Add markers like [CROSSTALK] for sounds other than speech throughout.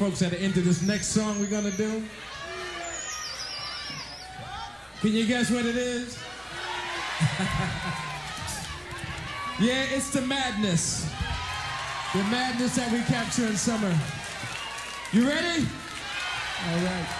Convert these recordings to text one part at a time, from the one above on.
folks at the end of this next song we're gonna do. Can you guess what it is? [LAUGHS] yeah, it's the madness. The madness that we capture in summer. You ready? All right.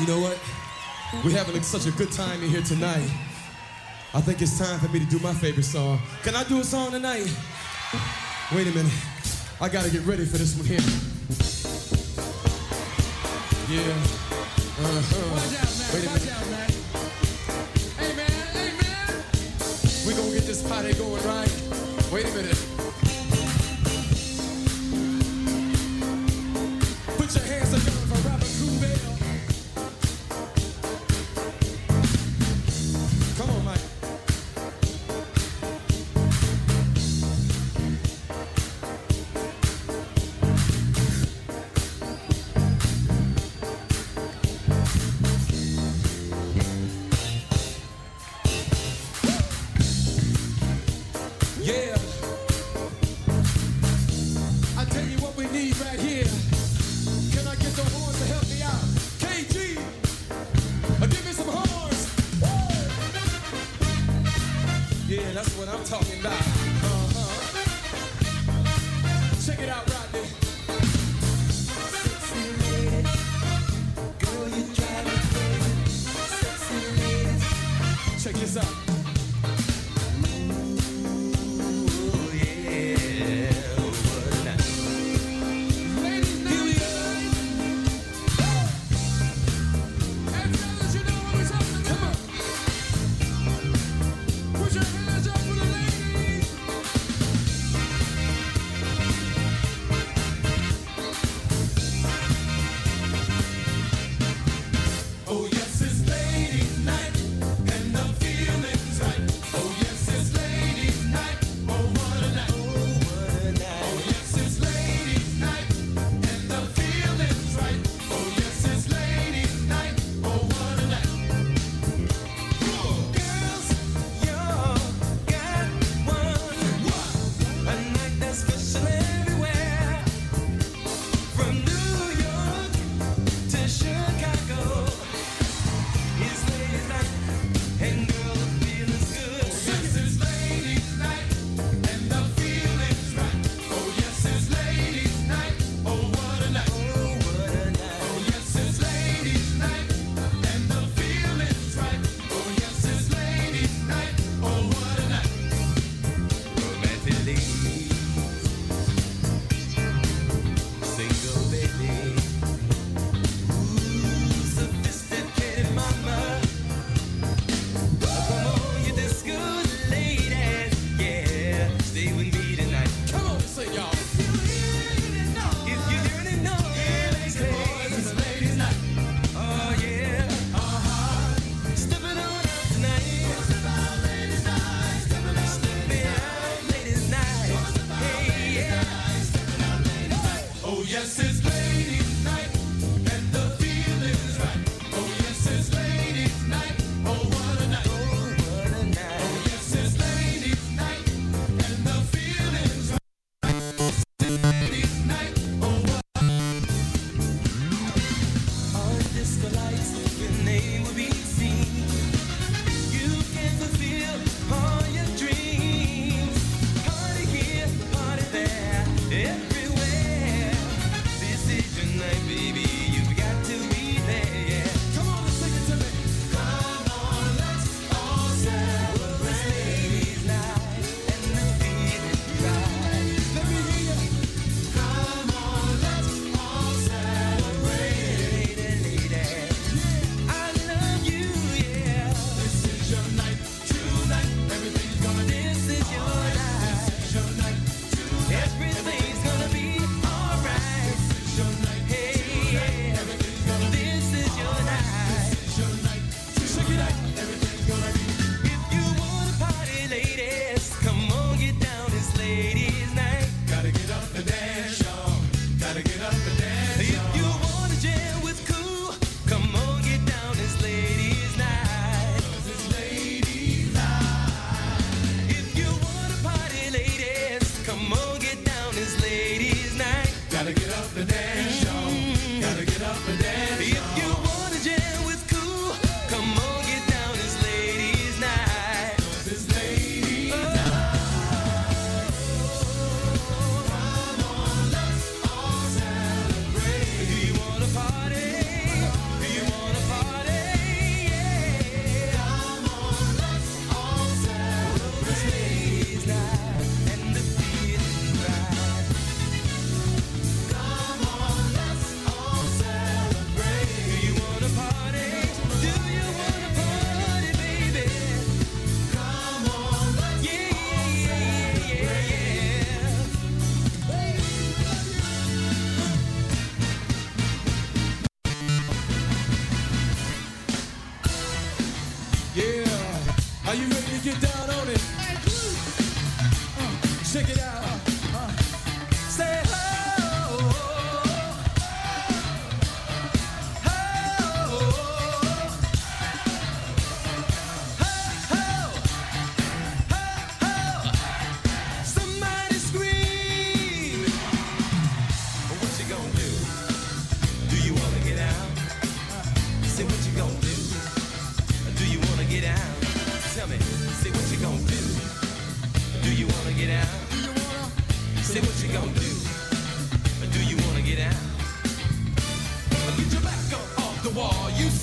You know what? We're having such a good time in here tonight. I think it's time for me to do my favorite song. Can I do a song tonight? Wait a minute. I gotta get ready for this one here. Yeah. Uh-huh. Watch out, man. Wait a Watch minute. out, man. Hey, man. Hey, man. We're gonna get this party going right. Wait a minute.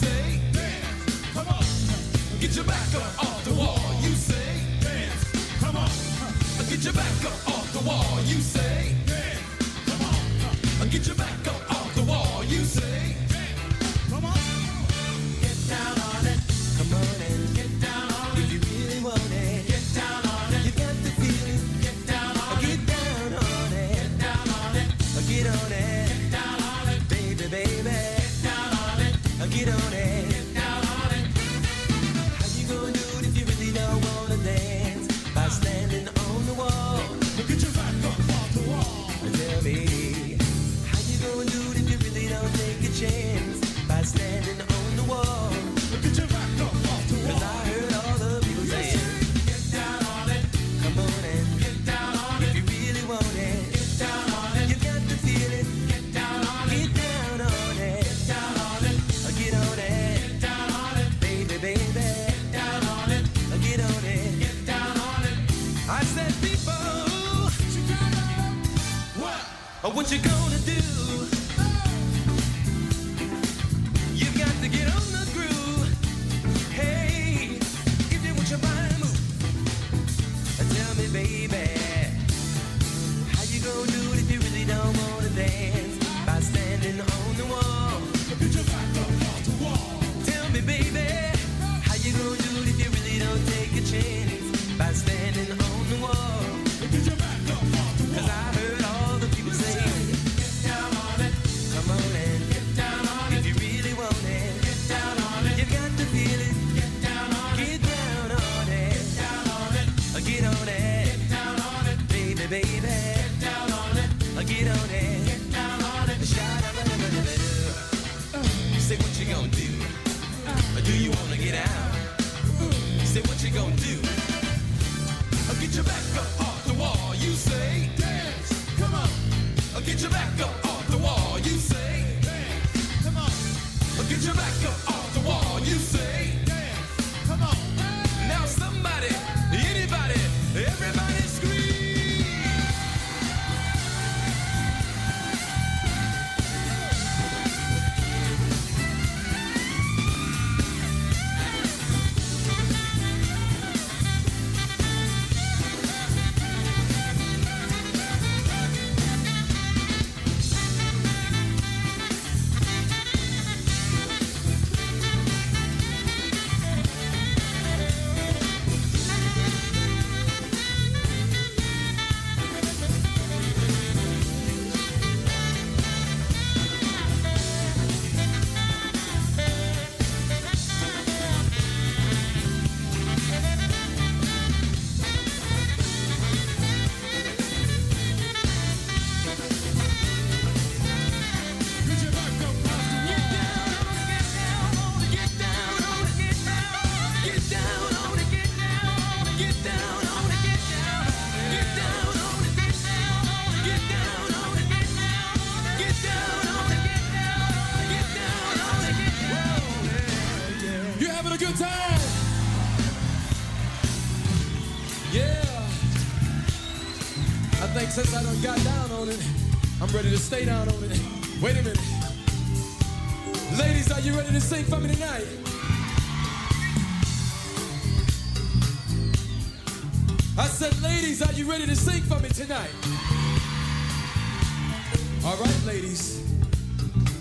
say dance, come on, get your back up off the wall. You say dance, come on, get your back up off the wall. You say dance, come on, get your back up. what you got. baby. Get down on it. Get on it. Get down on it. Shout out. Uh. Say what you gonna do? Uh. Or do you wanna get out? Uh. Say what you gonna do? Or get your back up off the wall, you say. Dance, come on. Or get your back up off the wall, you say. Dance, come on. Or get your back up tonight. I said, ladies, are you ready to sing for me tonight? All right, ladies.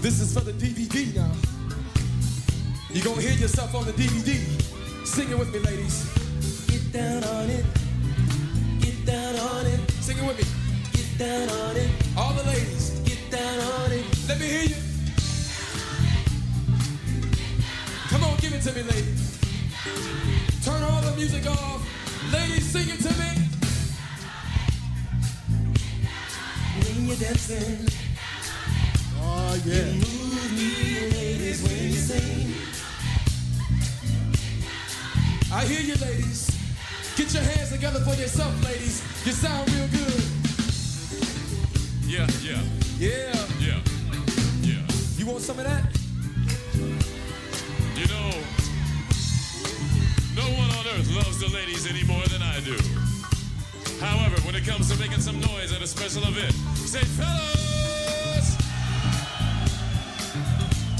This is for the DVD now. You're gonna hear yourself on the DVD. Sing it with me, ladies. Get down on it. Get down on it. Sing it with me. Get down on it. All the ladies. Get down on it. Let me hear you. Come on, give it to me, ladies. Turn all the music off. Ladies, sing it to me. When you're dancing. Oh, yeah. You move me, ladies, when you sing. I hear you, ladies. Get your hands together for yourself, ladies. You sound real good. Yeah, yeah. Yeah. Yeah. Yeah. You want some of that? You know, no one on earth loves the ladies any more than I do. However, when it comes to making some noise at a special event, say fellas!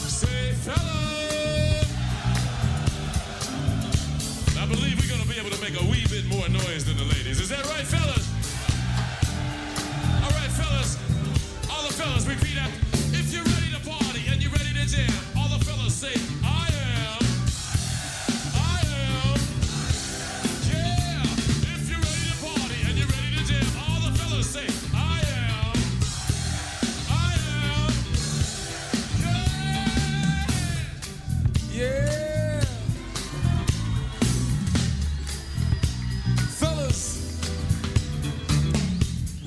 Say fellas! I believe we're gonna be able to make a wee bit more noise than the ladies. Is that right, fellas? All right, fellas. All the fellas, repeat after. If you're ready to party and you're ready to jam,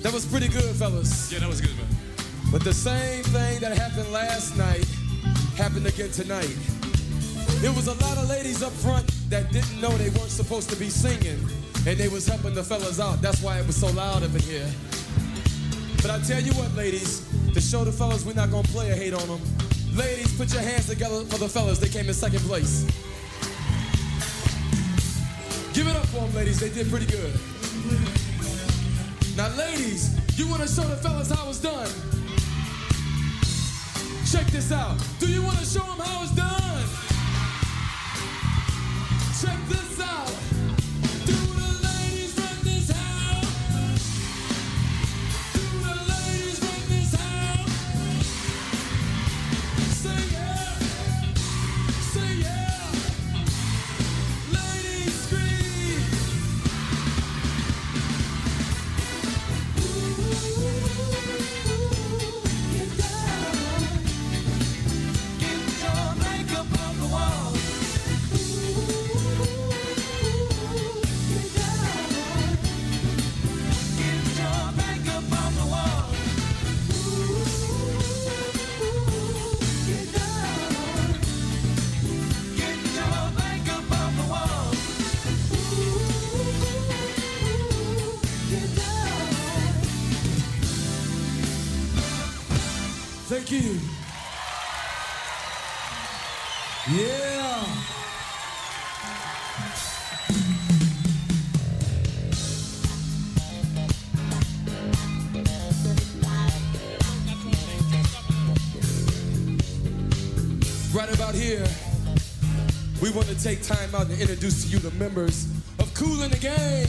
That was pretty good, fellas. Yeah, that was good, man. But the same thing that happened last night happened again tonight. There was a lot of ladies up front that didn't know they weren't supposed to be singing, and they was helping the fellas out. That's why it was so loud up in here. But I tell you what, ladies, to show the fellas we're not gonna play a hate on them. Ladies, put your hands together for the fellas. They came in second place. Give it up for them, ladies. They did pretty good. Now, ladies, you want to show the fellas how it's done? Check this out. Do you want to show them how it's done? Check this out. We want to take time out and introduce to you the members of Kool and the Gang.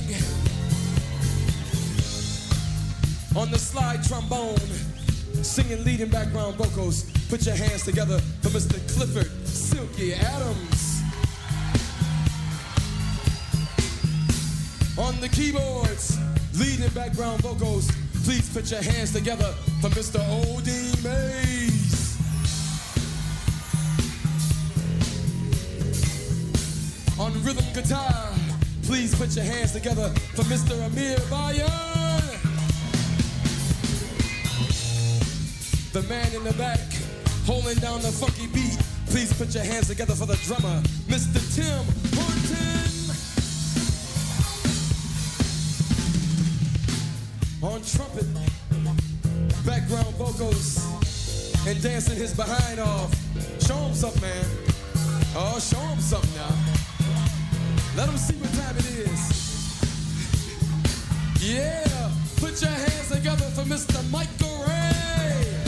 On the slide trombone, singing lead and background vocals. Put your hands together for Mr. Clifford Silky Adams. On the keyboards, lead and background vocals. Please put your hands together for Mr. O.D. Mays. Rhythm guitar, please put your hands together for Mr. Amir Bayyan. The man in the back, holding down the funky beat. Please put your hands together for the drummer, Mr. Tim Horton. On trumpet, background vocals, and dancing his behind off. Show him something, man. Oh, show him something now. Let them see what time it is. Yeah, put your hands together for Mr. Michael Ray.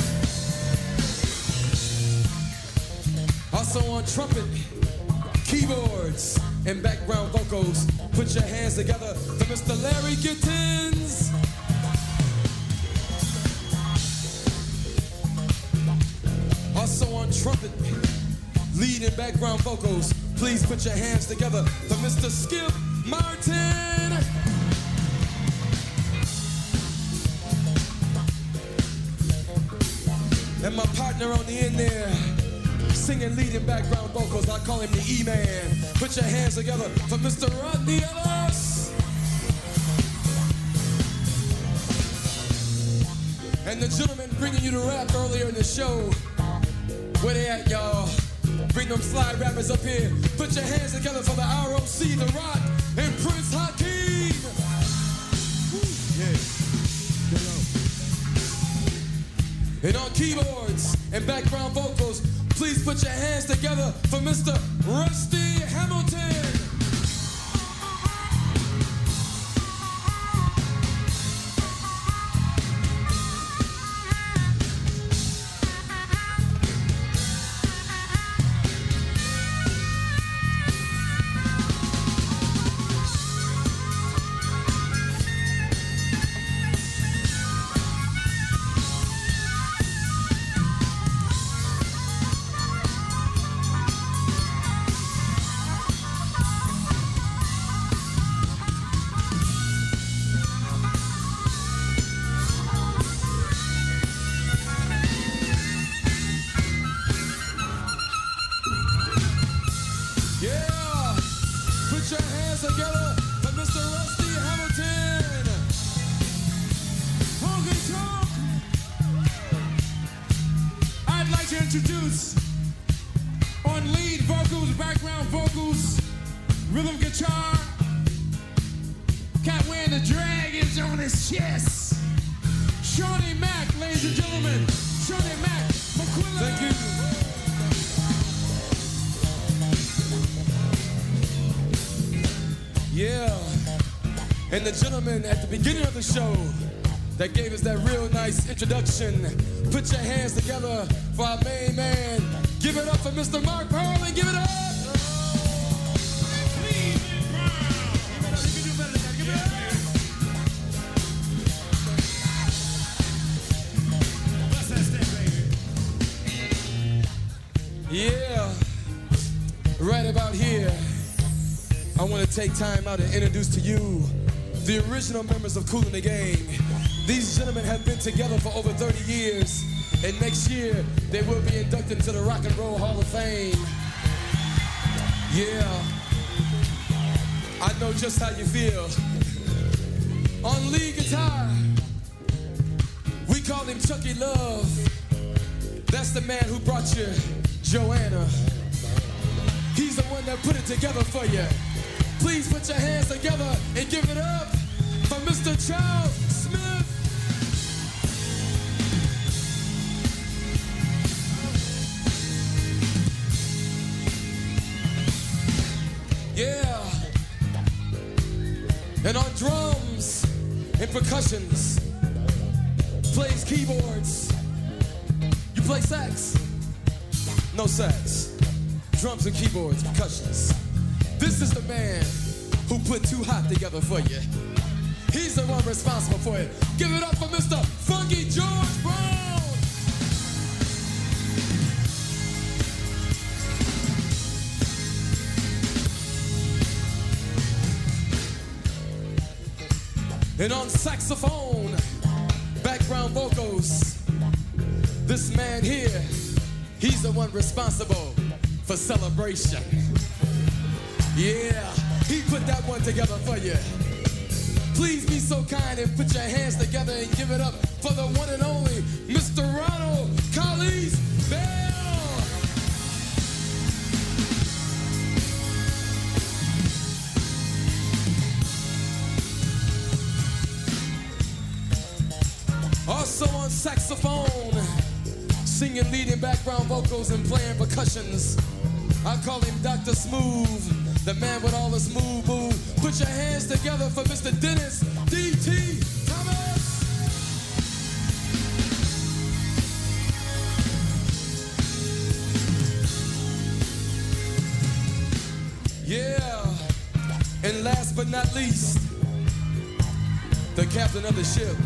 Also on trumpet, keyboards, and background vocals, put your hands together for Mr. Larry Gittens. Also on trumpet, lead and background vocals, please put your hands together Mr. Skip Martin. And my partner on the end there, singing leading background vocals, I call him the E-Man. Put your hands together for Mr. Rodney Ellis. And the gentleman bringing you the rap earlier in the show. Where they at, y'all? Bring them slide rappers up here. Put your hands together for the ROC, The Rock, and Prince Hakeem. Yeah. And on keyboards and background vocals, please put your hands together for Mr. Rusty Hamilton. Show that gave us that real nice introduction. Put your hands together for our main man. Give it up for Mr. Mark Pearl and give it up. Yeah. Right about here, I want to take time out and introduce to you the original members of Kool in the Gang. These gentlemen have been together for over 30 years, and next year they will be inducted into the Rock and Roll Hall of Fame. Yeah, I know just how you feel. On lead guitar, we call him Chucky Love. That's the man who brought you Joanna. He's the one that put it together for you. Please put your hands together and give it up for Mr. Charles Smith. Yeah. And on drums and percussions, plays keyboards. You play sax? No sax. Drums and keyboards, percussions. Is the man who put Too Hot together for you. He's the one responsible for it. Give it up for Mr. Funky George Brown. And on saxophone, background vocals, this man here, he's the one responsible for celebration. Yeah, he put that one together for you. Please be so kind and put your hands together and give it up for the one and only Mr. Ronald Khalis Bell. Also on saxophone, singing, leading background vocals, and playing percussions. I call him Dr. Smooth, the man with all the smooth move. Put your hands together for Mr. Dennis D.T. Thomas. Yeah. And last but not least, the captain of the ship.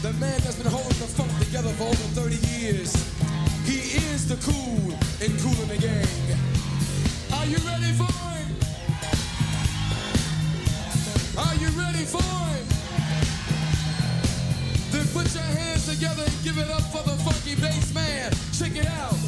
The man that's been holding the funk together for over 30 years. He is the cool in Kool in the Gang. Put your hands together and give it up for the funky bass man. Check it out.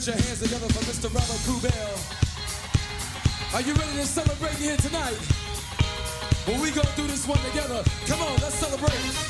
Put your hands together for Mr. Robert Kool Bell. Are you ready to celebrate here tonight? Well, we gonna do this one together. Come on, let's celebrate.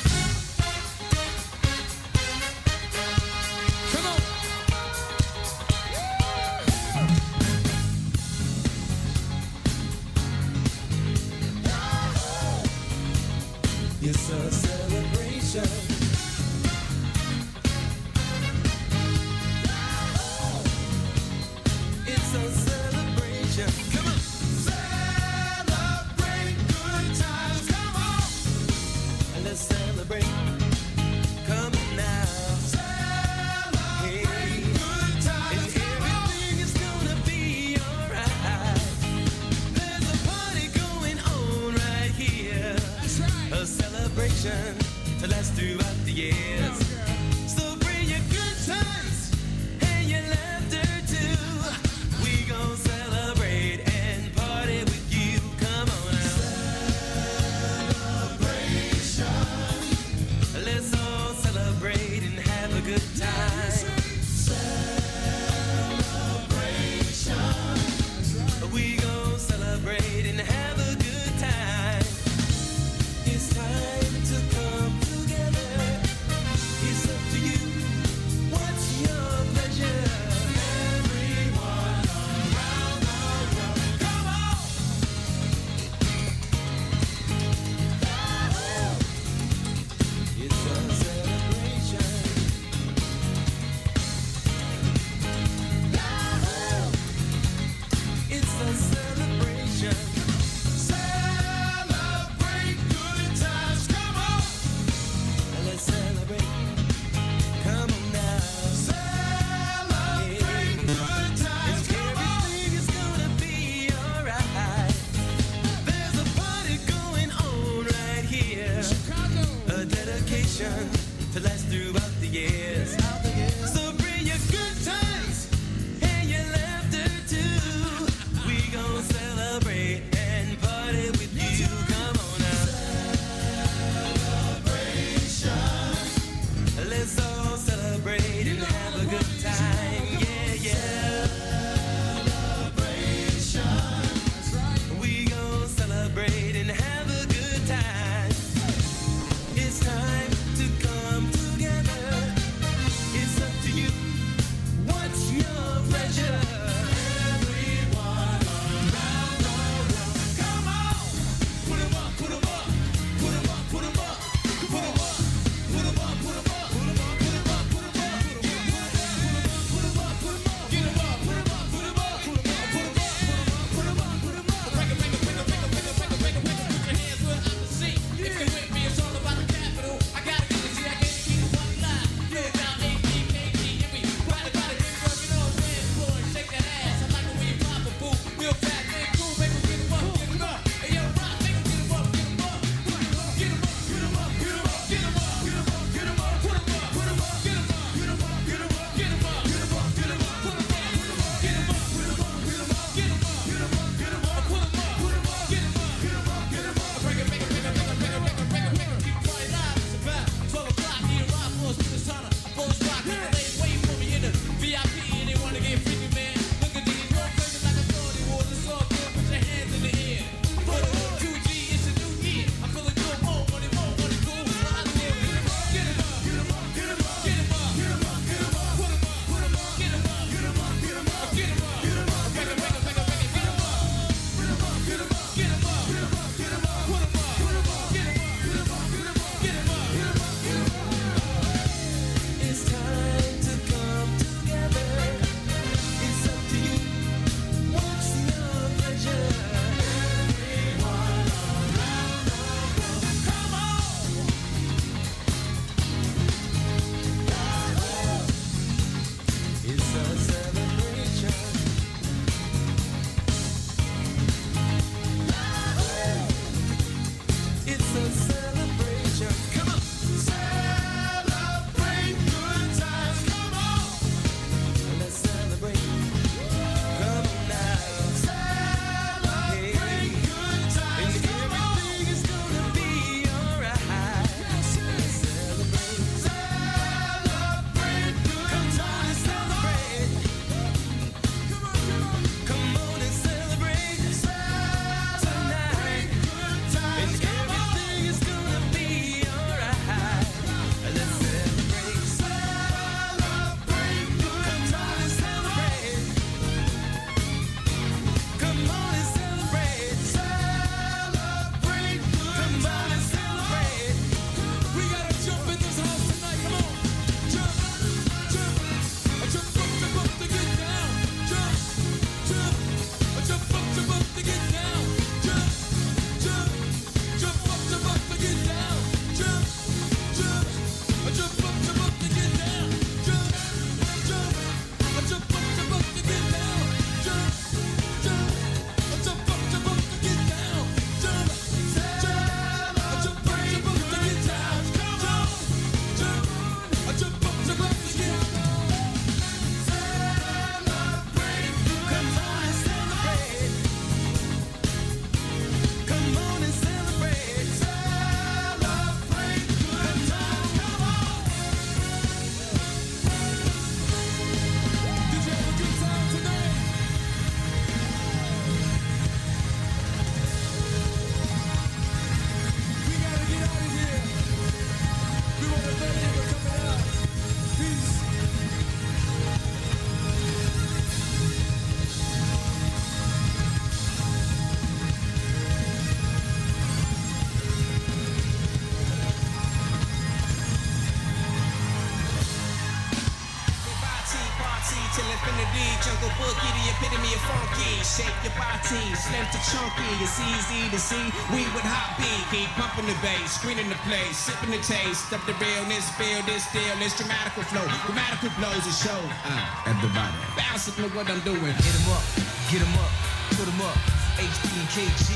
We with hot B, keep pumping the bass, screening the place, sipping the taste of the realness, feel this deal, this dramatical flow, grammatical blows the show. Uh, everybody, bouncing to what I'm doing. Hit 'em up, get 'em up, put 'em up. HD and KG,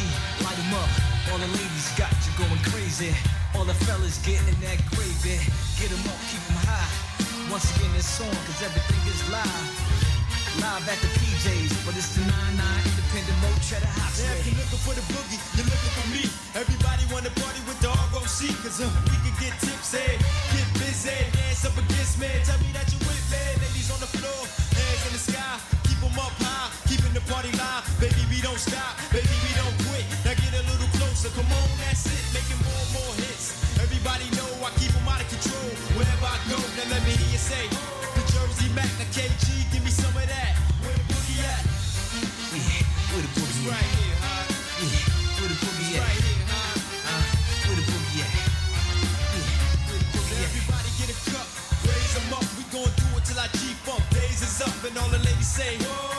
light 'em up. All the ladies got you going crazy. All the fellas getting that gravy. Get 'em up, keep 'em high. Once again, this song, cause everything is live. Live at the PJs, but it's the 99 independent mo cheddar hops. Yeah, if you're looking for the boogie, you're looking for me. Everybody wanna party with the ROC, cause uh, we can get tipsy, get busy, dance up against me. Tell me that you're with me. Ladies on the floor, hands in the sky, keep 'em up high, keeping the party live. Baby, we don't stop, baby, all the ladies say, Whoa.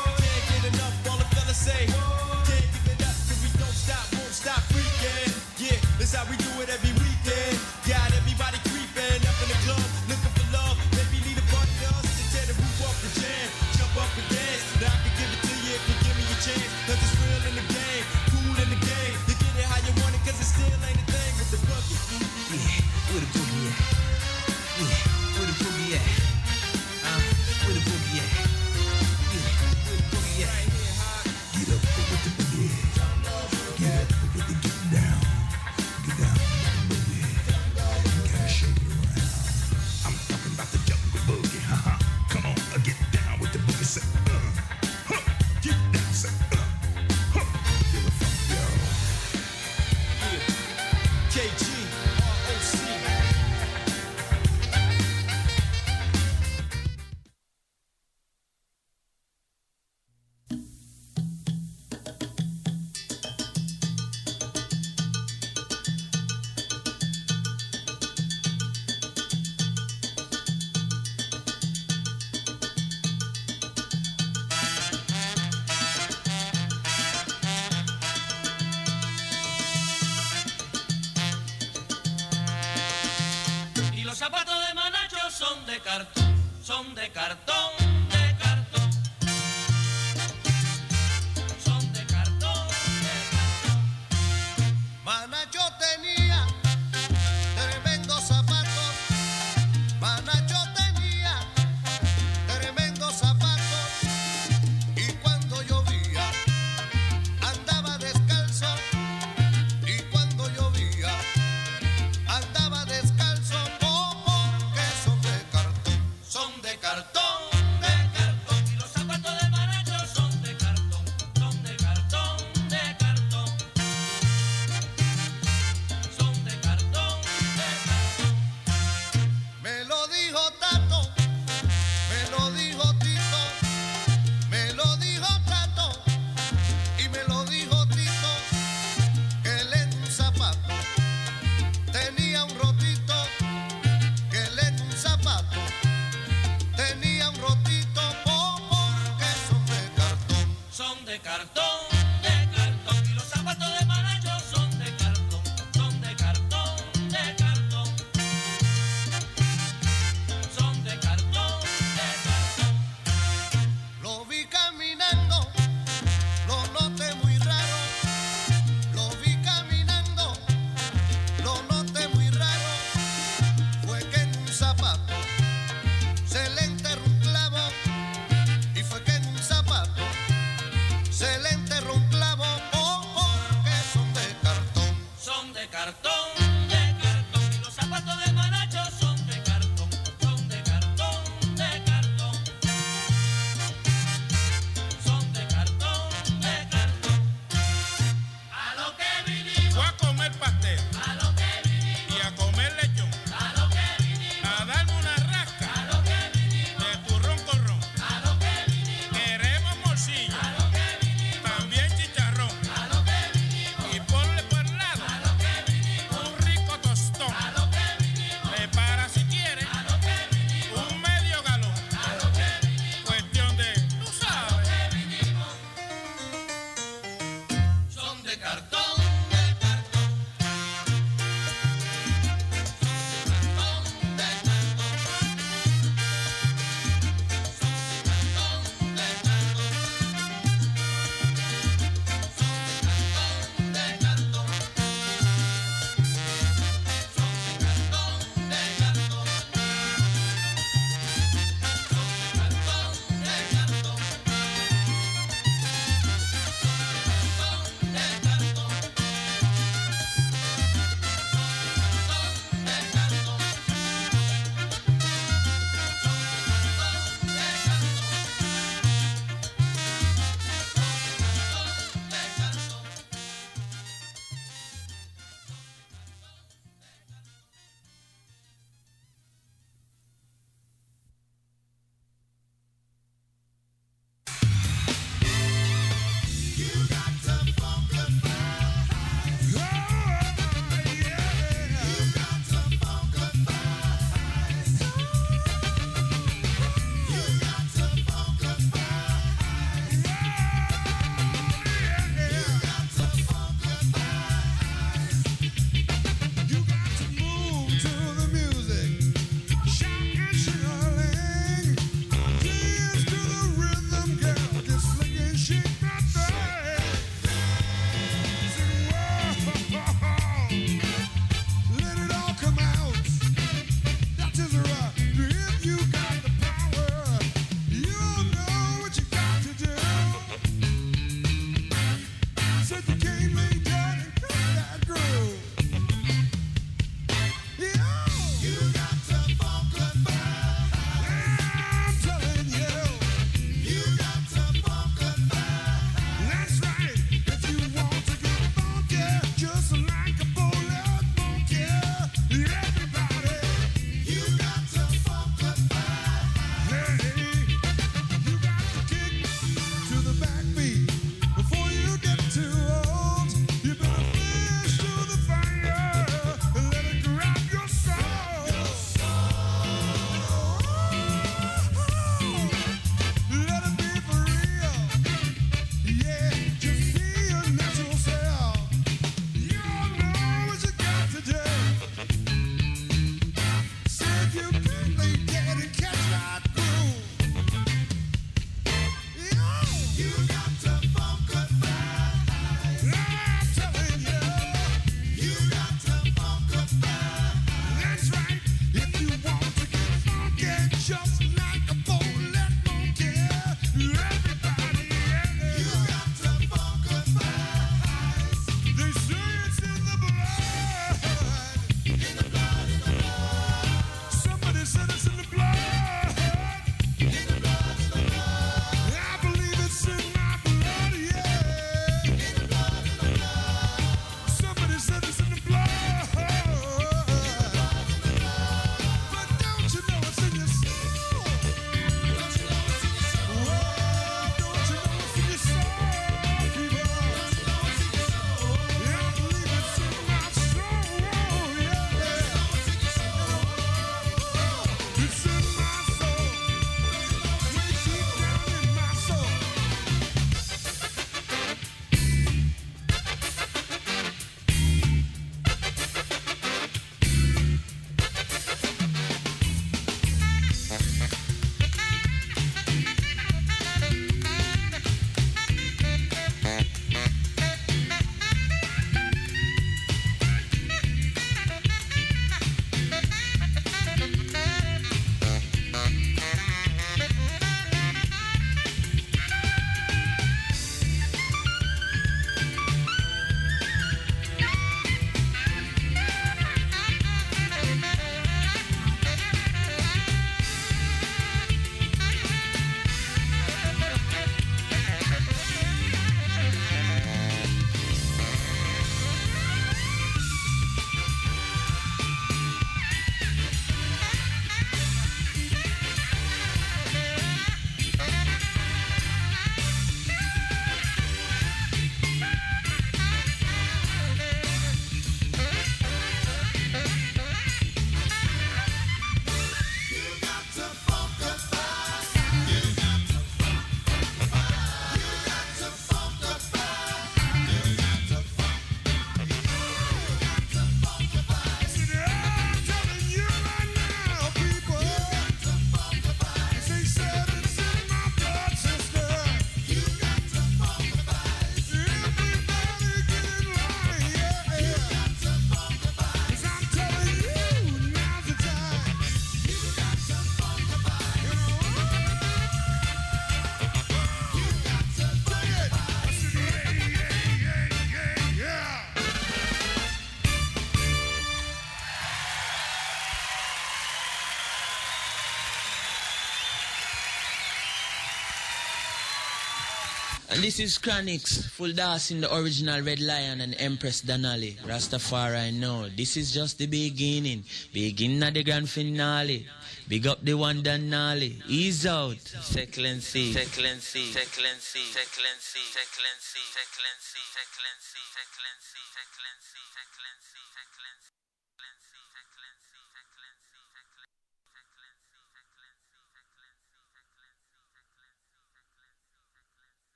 This is Chronixx, full dance in the original Red Lion and Empress Danali. Rastafari, no, this is just the beginning. Beginning of the grand finale. Big up the one Danali. Ease out. Secklency. Secklency. Secklency. Secklency. Secklency. Secklency. Secklency. Secklency.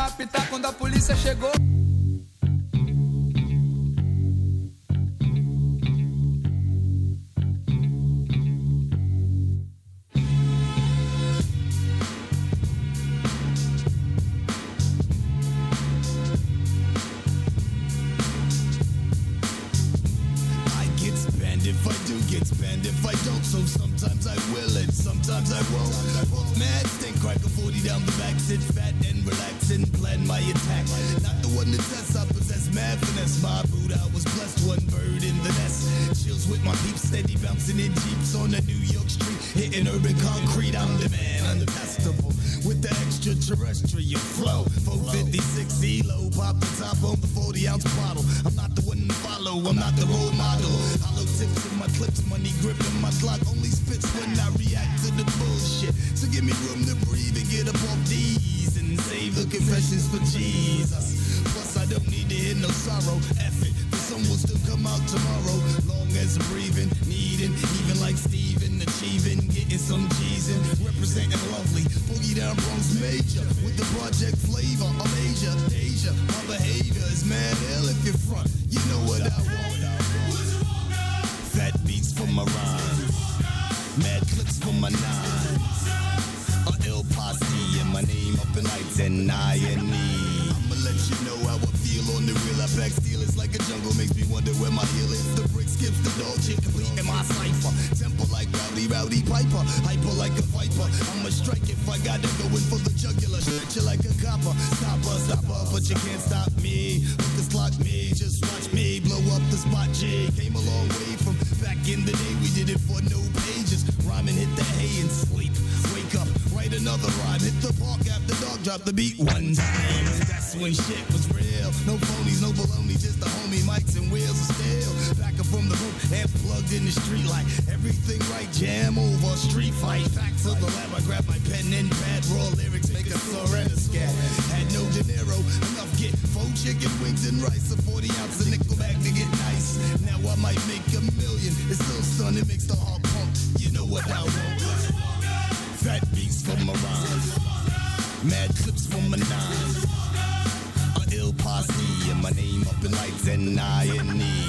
Apitar quando a polícia chegou. present. In the street light. Everything right, jam over, street fight. Back to the lab, I grab my pen and pad. Raw lyrics, make a surrender scat. Had no dinero, enough get four chicken wings and rice. A 40 ounce of nickel bag to get nice. Now I might make a million. It's still sun, it makes the heart pump. You know what I want. Fat beats for my rhymes. Mad clips for my nines. A ill posse and my name up in lights and I and E.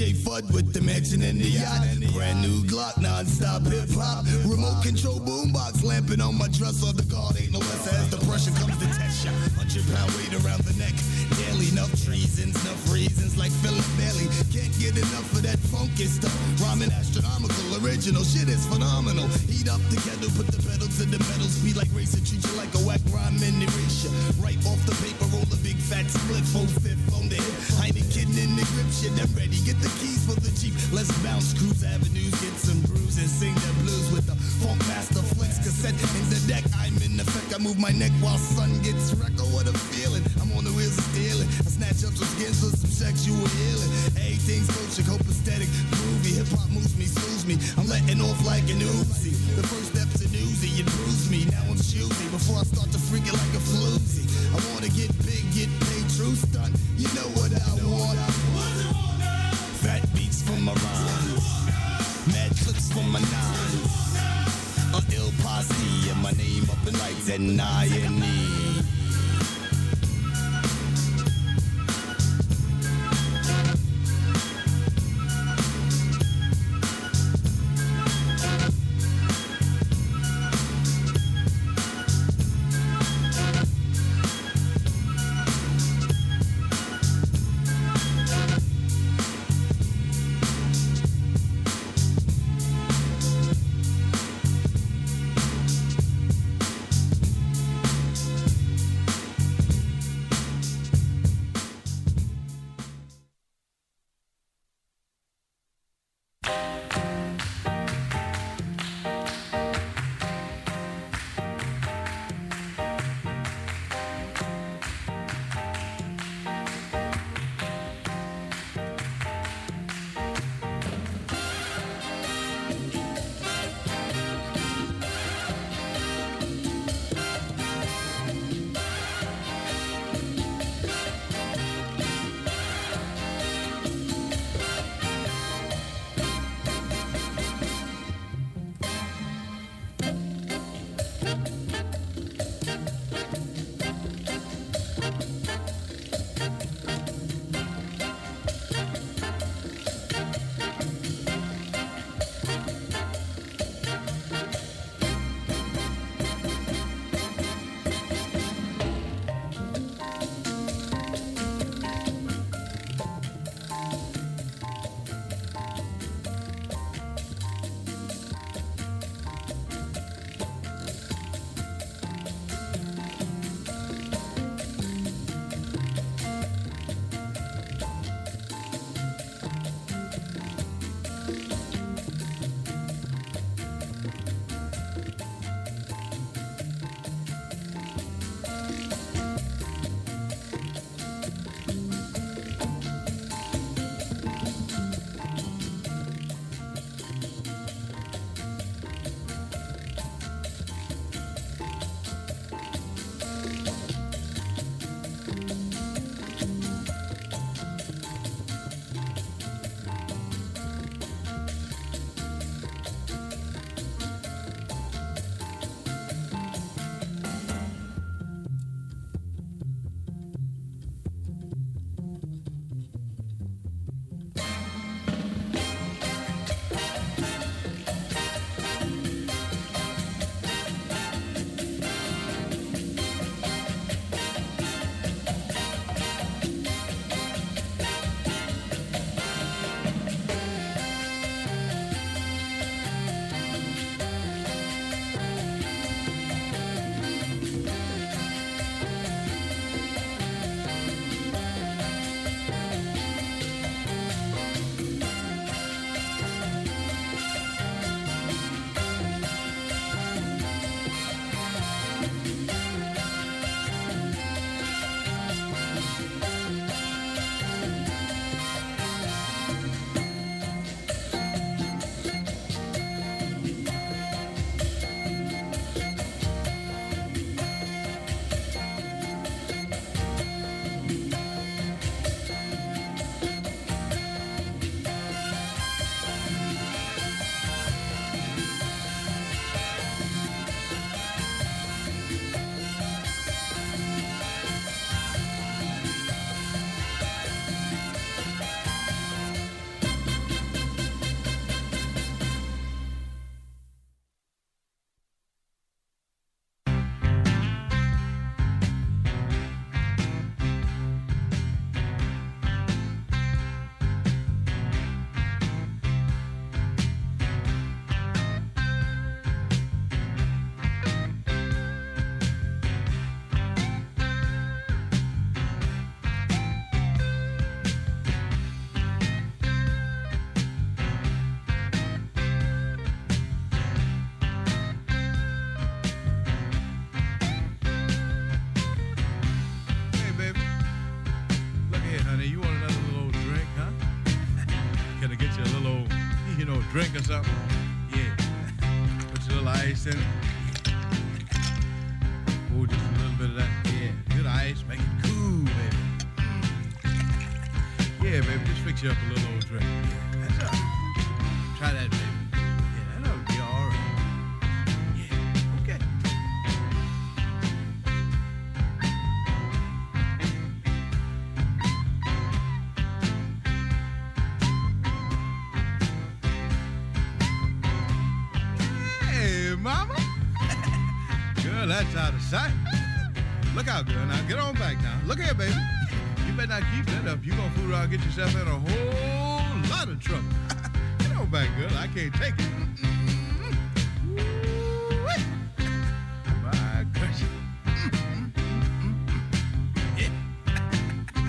like Elmer J. Fudd with the mansion and the yacht. Brand new Glock, non-stop hip hop. Remote control boombox lamping on my dresser. The guard ain't no less as the pressure comes to test ya. Hundred pound weight around the neck. Daily enough treasons, enough reasons like Philip Bailey. Get enough of that funky stuff. Rhyming astronomical, original shit is phenomenal. Heat up the kettle, put the pedal in the metal. Speed like racing, treat you like a whack rhyme and erasure. Right off the paper, roll a big fat split, full fifth on the hip. Heineken in the grip, shit, I'm ready. Get the keys for the Jeep. Let's bounce, cruise avenues, get some bruises, sing the blues with the funk master flex cassette in the deck. I'm in effect, I move my neck while sun gets wrecked. Oh, what a feeling! I'm on the wheels of stealing. I snatch up some skins for some sexual healing. Everything's coaching, copacetic, groovy. Hip hop moves me, soothes me. I'm letting off like an Uzi. The first step's an Uzi, it bruised me. Now I'm choosy before I start to freak it like a floozy. I wanna get big, get paid, true stunt. You know what I want. Fat beats for my rhymes. Mad clips for my nines. A ill posse and my name up in lights and I and E.